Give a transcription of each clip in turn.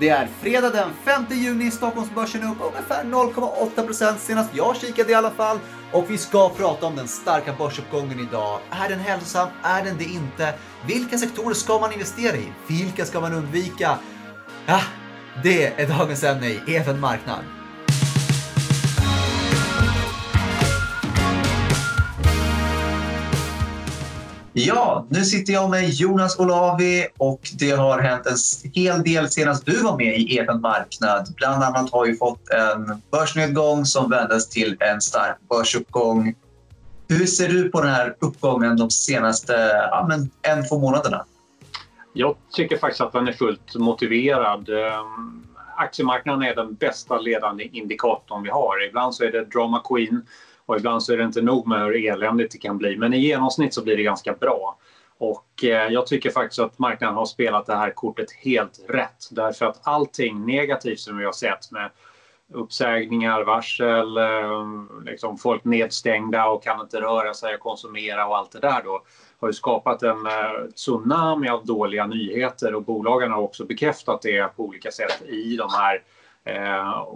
Det är fredag den 5 juni, Stockholmsbörsen är upp ungefär 0,8% senast jag kikade i alla fall. Och vi ska prata om den starka börsuppgången idag. Är den hälsosam? Är den det inte? Vilka sektorer ska man investera i? Vilka ska man undvika? Ja, det är dagens ämne i Even Marknad. Ja, nu sitter jag med Jonas Olavi och det har hänt en hel del senast du var med i EFN Marknad. Bland annat har vi fått en börsnedgång som vändes till en stark börsuppgång. Hur ser du på den här uppgången de senaste ja, men en, två månaderna? Jag tycker faktiskt att den är fullt motiverad. Ehm, aktiemarknaden är den bästa ledande indikatorn vi har. Ibland så är det drama queen och ibland så är det inte nog med hur eländigt det kan bli. Men i genomsnitt så blir det ganska bra. Och eh, jag tycker faktiskt att marknaden har spelat det här kortet helt rätt. Därför att allting negativt som vi har sett med uppsägningar, varsel, eh, liksom folk nedstängda och kan inte röra sig och konsumera och allt det där då har ju skapat en eh, tsunami av dåliga nyheter och bolagen har också bekräftat det på olika sätt i de här Eh,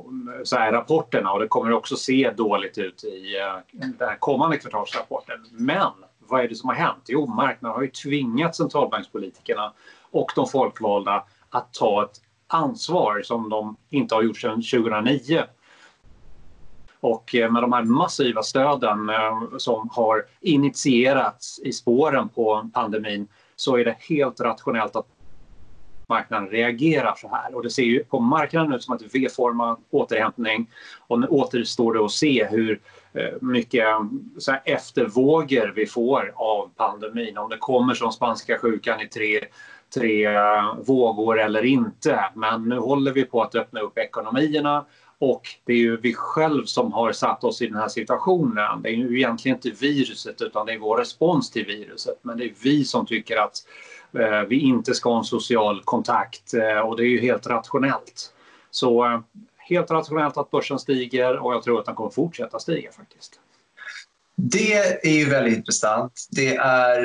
så här rapporterna och det kommer också se dåligt ut i eh, den här kommande kvartalsrapporten. Men vad är det som har hänt? Jo, marknaden har ju tvingat centralbankspolitikerna och de folkvalda att ta ett ansvar som de inte har gjort sedan 2009. Och eh, med de här massiva stöden som har initierats i spåren på pandemin så är det helt rationellt att marknaden reagerar så här. Och det ser ju på marknaden ut som att det är V-formad återhämtning. Och nu återstår det att se hur eh, mycket så här, eftervågor vi får av pandemin. Om det kommer som spanska sjukan i tre tre eh, vågor eller inte. Men nu håller vi på att öppna upp ekonomierna och det är ju vi själv som har satt oss i den här situationen. Det är ju egentligen inte viruset utan det är vår respons till viruset. Men det är vi som tycker att Eh, vi inte ska ha en social kontakt eh, och det är ju helt rationellt. Så eh, helt rationellt att börsen stiger och jag tror att den kommer fortsätta stiga faktiskt. Det är ju väldigt intressant. Det är,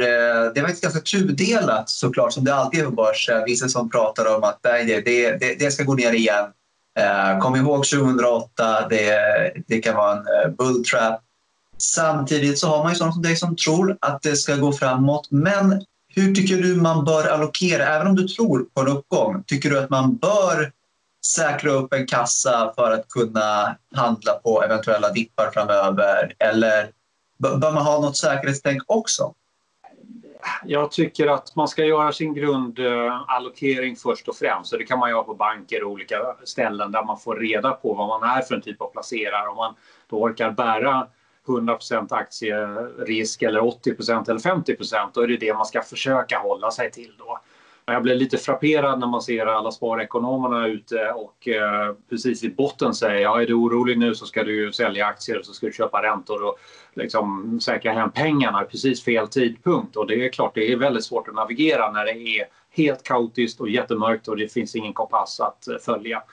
det är faktiskt ganska tudelat såklart som det alltid är på börsen. Vissa som pratar om att det, det, det ska gå ner igen. Kom ihåg 2008, det, det kan vara en bulltrap. Samtidigt så har man ju sådana som dig som tror att det ska gå framåt. Men hur tycker du man bör allokera? Även om du tror på en uppgång, tycker du att man bör säkra upp en kassa för att kunna handla på eventuella dippar framöver? Eller bör man ha något säkerhetstänk också? Jag tycker att man ska göra sin grundallokering först och främst. Så det kan man göra på banker och olika ställen där man får reda på vad man är för en typ av placerare. Om man då orkar bära 100% aktierisk eller 80% eller 50 då är det det man ska försöka hålla sig till. Då. Jag blir lite frapperad när man ser alla sparekonomerna ute och eh, precis i botten säger ja, är du orolig nu så ska du sälja aktier och så ska du köpa räntor och liksom säkra hem pengarna precis fel tidpunkt. Och det är klart, det är väldigt svårt att navigera när det är helt kaotiskt och jättemörkt och det finns ingen kompass att följa.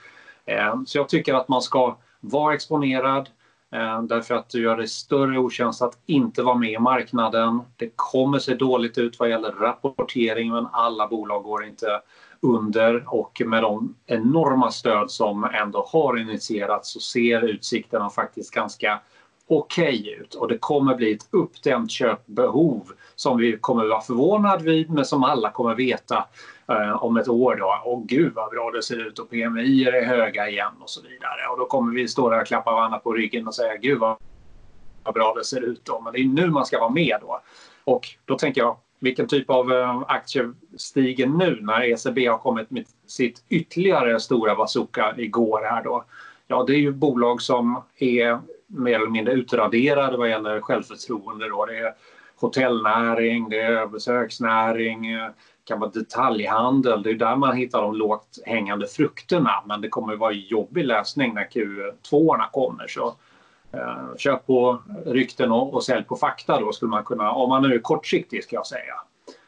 Eh, så jag tycker att man ska vara exponerad, Eh, därför att du gör det större otjänst att inte vara med i marknaden. Det kommer se dåligt ut vad gäller rapportering men alla bolag går inte under och med de enorma stöd som ändå har initierats så ser utsikterna faktiskt ganska okej okay ut och det kommer bli ett uppdämt köpbehov som vi kommer vara förvånade vid men som alla kommer veta eh, om ett år då. Åh gud vad bra det ser ut och PMI är höga igen och så vidare. Och då kommer vi stå där och klappa varandra på ryggen och säga gud vad, vad bra det ser ut då. Men det är nu man ska vara med då. Och då tänker jag vilken typ av eh, aktier stiger nu när ECB har kommit med sitt ytterligare stora bazooka igår här då? Ja, det är ju bolag som är mer eller mindre utraderade vad gäller självförtroende. Då. Det är hotellnäring, det är besöksnäring, eh, kan vara detaljhandel. Det är där man hittar de lågt hängande frukterna. Men det kommer att vara jobbig läsning när Q2 kommer. Så eh, köp på rykten och, och sälj på fakta då skulle man kunna, om man nu är kortsiktig ska jag säga.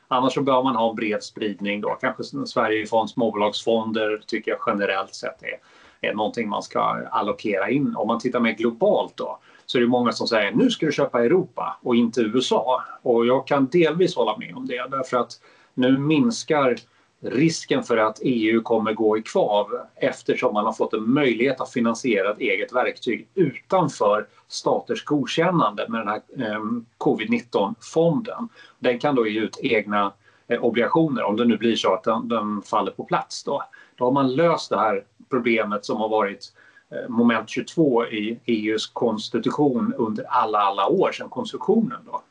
Annars så bör man ha en bred spridning då. Kanske Sverigefond, småbolagsfonder tycker jag generellt sett är är någonting man ska allokera in. Om man tittar mer globalt då så är det många som säger nu ska du köpa Europa och inte USA. Och jag kan delvis hålla med om det därför att nu minskar risken för att EU kommer gå i kvav eftersom man har fått en möjlighet att finansiera ett eget verktyg utanför staters godkännande med den här eh, covid-19-fonden. Den kan då ge ut egna eh, obligationer om det nu blir så att den, den, faller på plats. Då. då har man löst det här problemet som har varit eh, moment 22 i EUs konstitution under alla, alla år sedan konstruktionen. Då.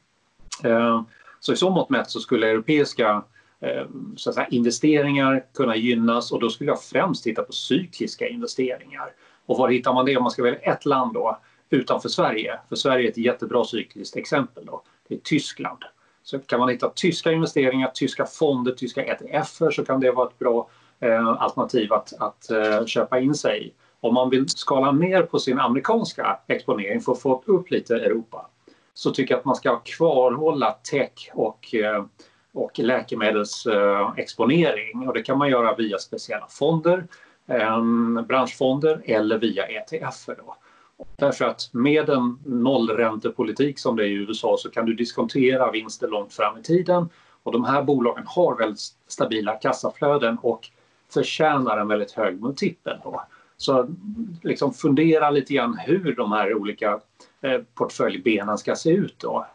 Eh, så i så mått mätt så skulle europeiska eh, så att säga, investeringar kunna gynnas och då skulle jag främst titta på cykliska investeringar. Och var hittar man det om man ska välja ett land då utanför Sverige? För Sverige är ett jättebra cykliskt exempel då. Det är Tyskland. Så kan man hitta tyska investeringar, tyska fonder, tyska ETFer så kan det vara ett bra Eh, alternativ att, att eh, köpa in sig i. Om man vill skala ner på sin amerikanska exponering för att få upp lite Europa så tycker jag att man ska kvarhålla tech och eh, och läkemedelsexponering. Eh, och det kan man göra via speciella fonder, ehm, branschfonder eller via ETF. Då. Därför att med en nollräntepolitik som det är i USA så kan du diskontera vinster långt fram i tiden. Och de här bolagen har väldigt stabila kassaflöden och förtjänar en väldigt hög multipel. Då. Så liksom fundera lite grann hur de här olika eh, portföljbenen ska se ut. Då.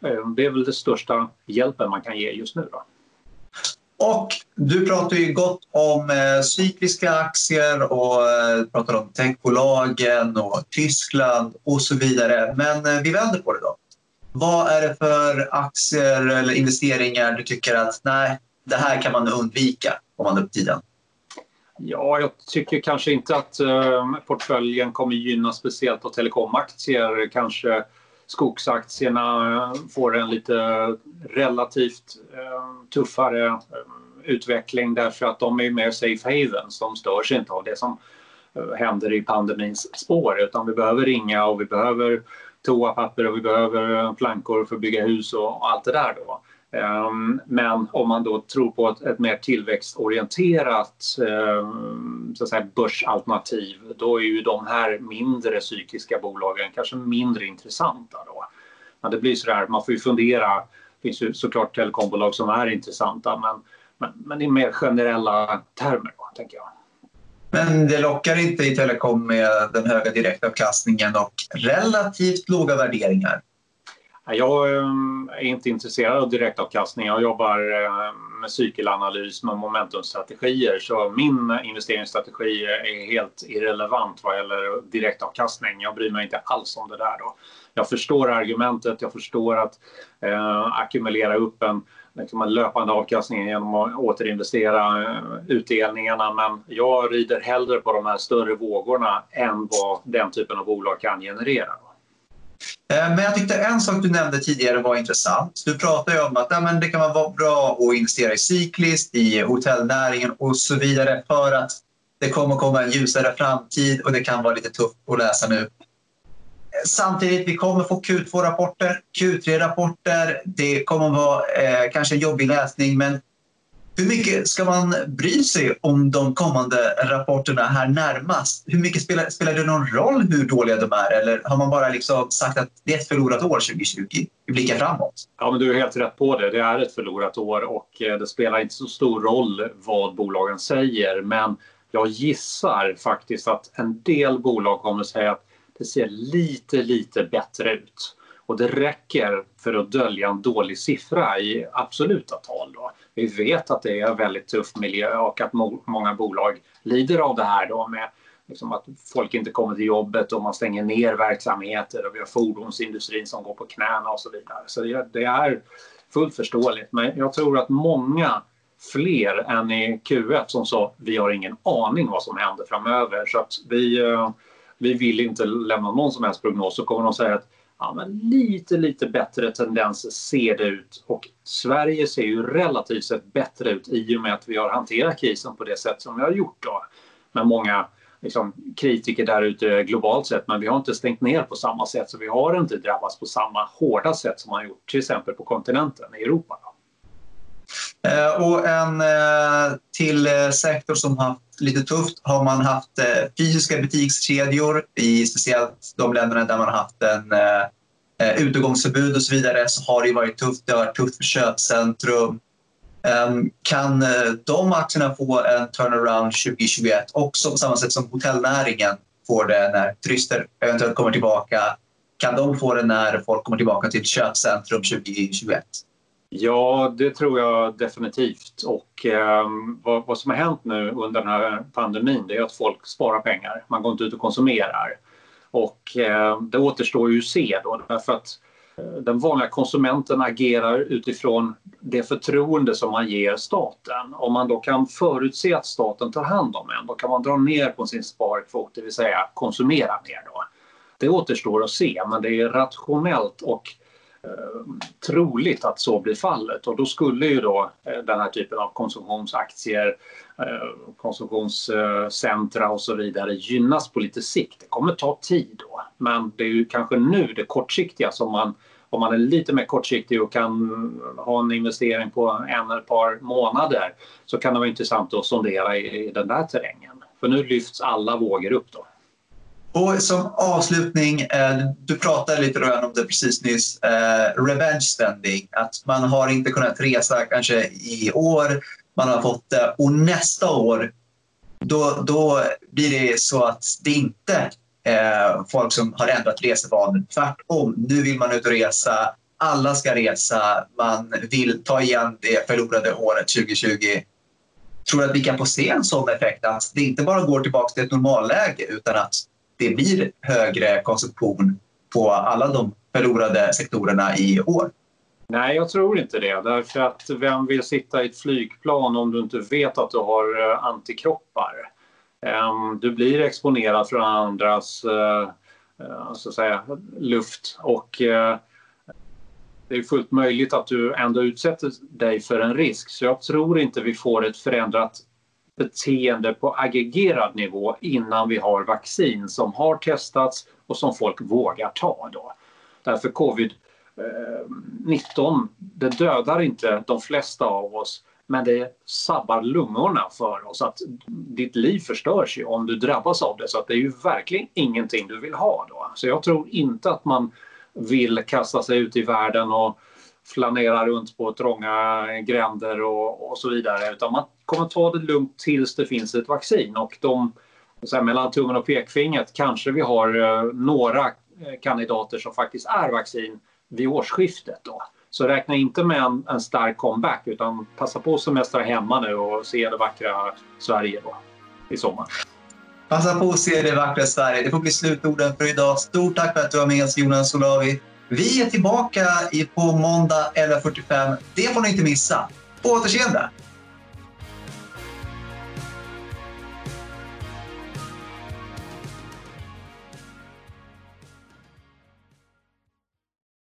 Eh, det är väl den största hjälpen man kan ge just nu. Då. Och du pratar ju gott om eh, cykliska aktier och eh, pratar om techbolagen och Tyskland och så vidare. Men eh, vi vänder på det då. Vad är det för aktier eller investeringar du tycker att nej, det här kan man undvika om man har upp tiden? Ja, jag tycker kanske inte att eh, portföljen kommer gynna speciellt av telekomaktier. Kanske skogsaktierna eh, får en lite relativt eh, tuffare eh, utveckling därför att de är mer safe havens. De störs inte av det som eh, händer i pandemins spår utan vi behöver ringa och vi behöver toapapper och vi behöver eh, plankor för att bygga hus och allt det där. Då. Ehm, men om man då tror på ett, ett mer tillväxtorienterat ehm, så att säga, börsalternativ då är ju de här mindre cykliska bolagen kanske mindre intressanta. Då. Men det blir så där, man får ju fundera. Det finns ju såklart telekombolag som är intressanta men, men, men i mer generella termer, då, tänker jag. Men det lockar inte i telekom med den höga direktavkastningen och relativt låga värderingar. Jag ehm, är inte intresserad av direktavkastning. Jag jobbar ehm, med cykelanalys med momentumstrategier så min investeringsstrategi är helt irrelevant vad gäller direktavkastning. Jag bryr mig inte alls om det där. Då. Jag förstår argumentet, jag förstår att eh, ackumulera upp en, liksom en löpande avkastning genom att återinvestera eh, utdelningarna men jag rider hellre på de här större vågorna än vad den typen av bolag kan generera. Eh, men jag tyckte en sak du nämnde tidigare var intressant. Du pratade om att ja, men det kan vara bra att investera i cykliskt, i hotellnäringen och så vidare för att det kommer komma en ljusare framtid och det kan vara lite tufft att läsa nu. Samtidigt, vi kommer få Q2-rapporter, Q3-rapporter. Det kommer vara eh, kanske jobbig läsning men hur mycket ska man bry sig om de kommande rapporterna här närmast? Hur mycket spelar, spelar det någon roll hur dåliga de är eller har man bara liksom sagt att det är ett förlorat år 2020? Vi blickar framåt. Ja, men du är helt rätt på det. Det är ett förlorat år och eh, det spelar inte så stor roll vad bolagen säger. Men jag gissar faktiskt att en del bolag kommer att säga att det ser lite, lite bättre ut. Och det räcker för att dölja en dålig siffra i absoluta tal. Då. Vi vet att det är en väldigt tuff miljö och att må många bolag lider av det här då med liksom att folk inte kommer till jobbet och man stänger ner verksamheter och vi har fordonsindustrin som går på knäna och så vidare. Så det, är fullt förståeligt. Men jag tror att många fler än i Q1 som sa vi har ingen aning vad som händer framöver. Så att vi, eh, vi vill inte lämna någon som helst prognos. Så kommer de säga att ja, men lite, lite bättre tendenser ser det ut. Och Sverige ser ju relativt sett bättre ut i och med att vi har hanterat krisen på det sätt som vi har gjort. Då. Med många liksom, kritiker där ute globalt sett, men vi har inte stängt ner på samma sätt så vi har inte drabbats på samma hårda sätt som man har gjort till exempel på kontinenten i Europa. Då. Eh, och en eh, till eh, sektor som haft lite tufft har man haft eh, fysiska butikskedjor i speciellt de länderna där man har haft en eh, eh, utegångsförbud och så vidare så har det varit tufft. Det har varit tufft för köpcentrum. Ehm, kan eh, de aktierna få en turnaround 2021 också på samma sätt som hotellnäringen får det när turister eventuellt kommer tillbaka? Kan de få det när folk kommer tillbaka till köpcentrum 2021? Ja, det tror jag definitivt. Och eh, vad, vad, som har hänt nu under den här pandemin det är att folk sparar pengar. Man går inte ut och konsumerar. Och eh, det återstår ju att se då därför att eh, den vanliga konsumenten agerar utifrån det förtroende som man ger staten. Om man då kan förutse att staten tar hand om en då kan man dra ner på sin sparkvot, det vill säga konsumera mer. Då. Det återstår att se, men det är rationellt och Eh, troligt att så blir fallet och då skulle ju då eh, den här typen av konsumtionsaktier, eh, konsumtionscentra och så vidare gynnas på lite sikt. Det kommer ta tid då, men det är ju kanske nu det kortsiktiga som man om man är lite mer kortsiktig och kan ha en investering på en eller ett par månader så kan det vara intressant att sondera i, i den där terrängen. För nu lyfts alla vågor upp då. Och som avslutning, eh, du pratade lite Rön om det precis nyss, eh, revenge spending. Att man har inte kunnat resa kanske i år, man har fått det. Och nästa år då, då blir det så att det inte är folk som har ändrat resevanor. Tvärtom, nu vill man ut och resa, alla ska resa, man vill ta igen det förlorade året 2020 tror att vi kan få se en sån effekt? Att det inte bara går tillbaka till ett normalläge utan att det blir högre konsumtion på alla de förlorade sektorerna i år? Nej, jag tror inte det. Därför att vem vill sitta i ett flygplan om du inte vet att du har eh, antikroppar? Ehm, du blir exponerad för andras eh, eh, så att säga, luft och det är fullt möjligt att du ändå utsätter dig för en risk. Så jag tror inte vi får ett förändrat beteende på aggregerad nivå innan vi har vaccin som har testats och som folk vågar ta. Då. Därför covid-19 eh, det dödar inte de flesta av oss men det sabbar lungorna för oss. Att ditt liv förstörs ju om du drabbas av det. Så att det är ju verkligen ingenting du vill ha då. Så jag tror inte att man vill kasta sig ut i världen och flanera runt på trånga gränder och, och så vidare. Utan man kommer ta det lugnt tills det finns ett vaccin. Och de, så här, mellan tummen och pekfingret kanske vi har eh, några eh, kandidater som faktiskt är vaccin vid årsskiftet. Då. Så räkna inte med en, en stark comeback utan passa på att semestra hemma nu och se det vackra Sverige då, i sommar. Passa på att se det vackra Sverige. Det får bli slutorden för idag. Stort tack för att du var med oss Jonas Olavi. Vi är tillbaka på måndag 11.45. Det får ni inte missa. På återseende!